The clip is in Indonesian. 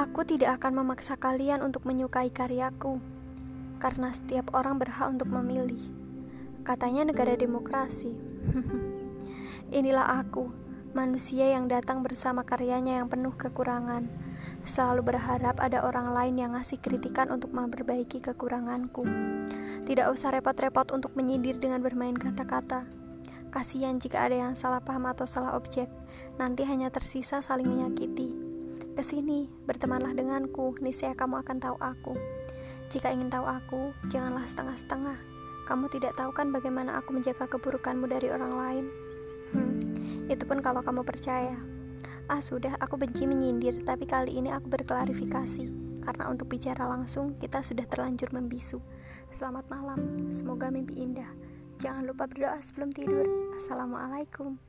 Aku tidak akan memaksa kalian untuk menyukai karyaku, karena setiap orang berhak untuk memilih. Katanya negara demokrasi. Inilah aku, manusia yang datang bersama karyanya yang penuh kekurangan. Selalu berharap ada orang lain yang ngasih kritikan untuk memperbaiki kekuranganku. Tidak usah repot-repot untuk menyindir dengan bermain kata-kata. Kasihan jika ada yang salah paham atau salah objek, nanti hanya tersisa saling menyakiti. Ke sini, bertemanlah denganku, niscaya kamu akan tahu aku. Jika ingin tahu aku, janganlah setengah-setengah. Kamu tidak tahu kan bagaimana aku menjaga keburukanmu dari orang lain? Hmm, itu pun kalau kamu percaya. Ah sudah, aku benci menyindir, tapi kali ini aku berklarifikasi. Karena untuk bicara langsung, kita sudah terlanjur membisu. Selamat malam, semoga mimpi indah. Jangan lupa berdoa sebelum tidur. Assalamualaikum.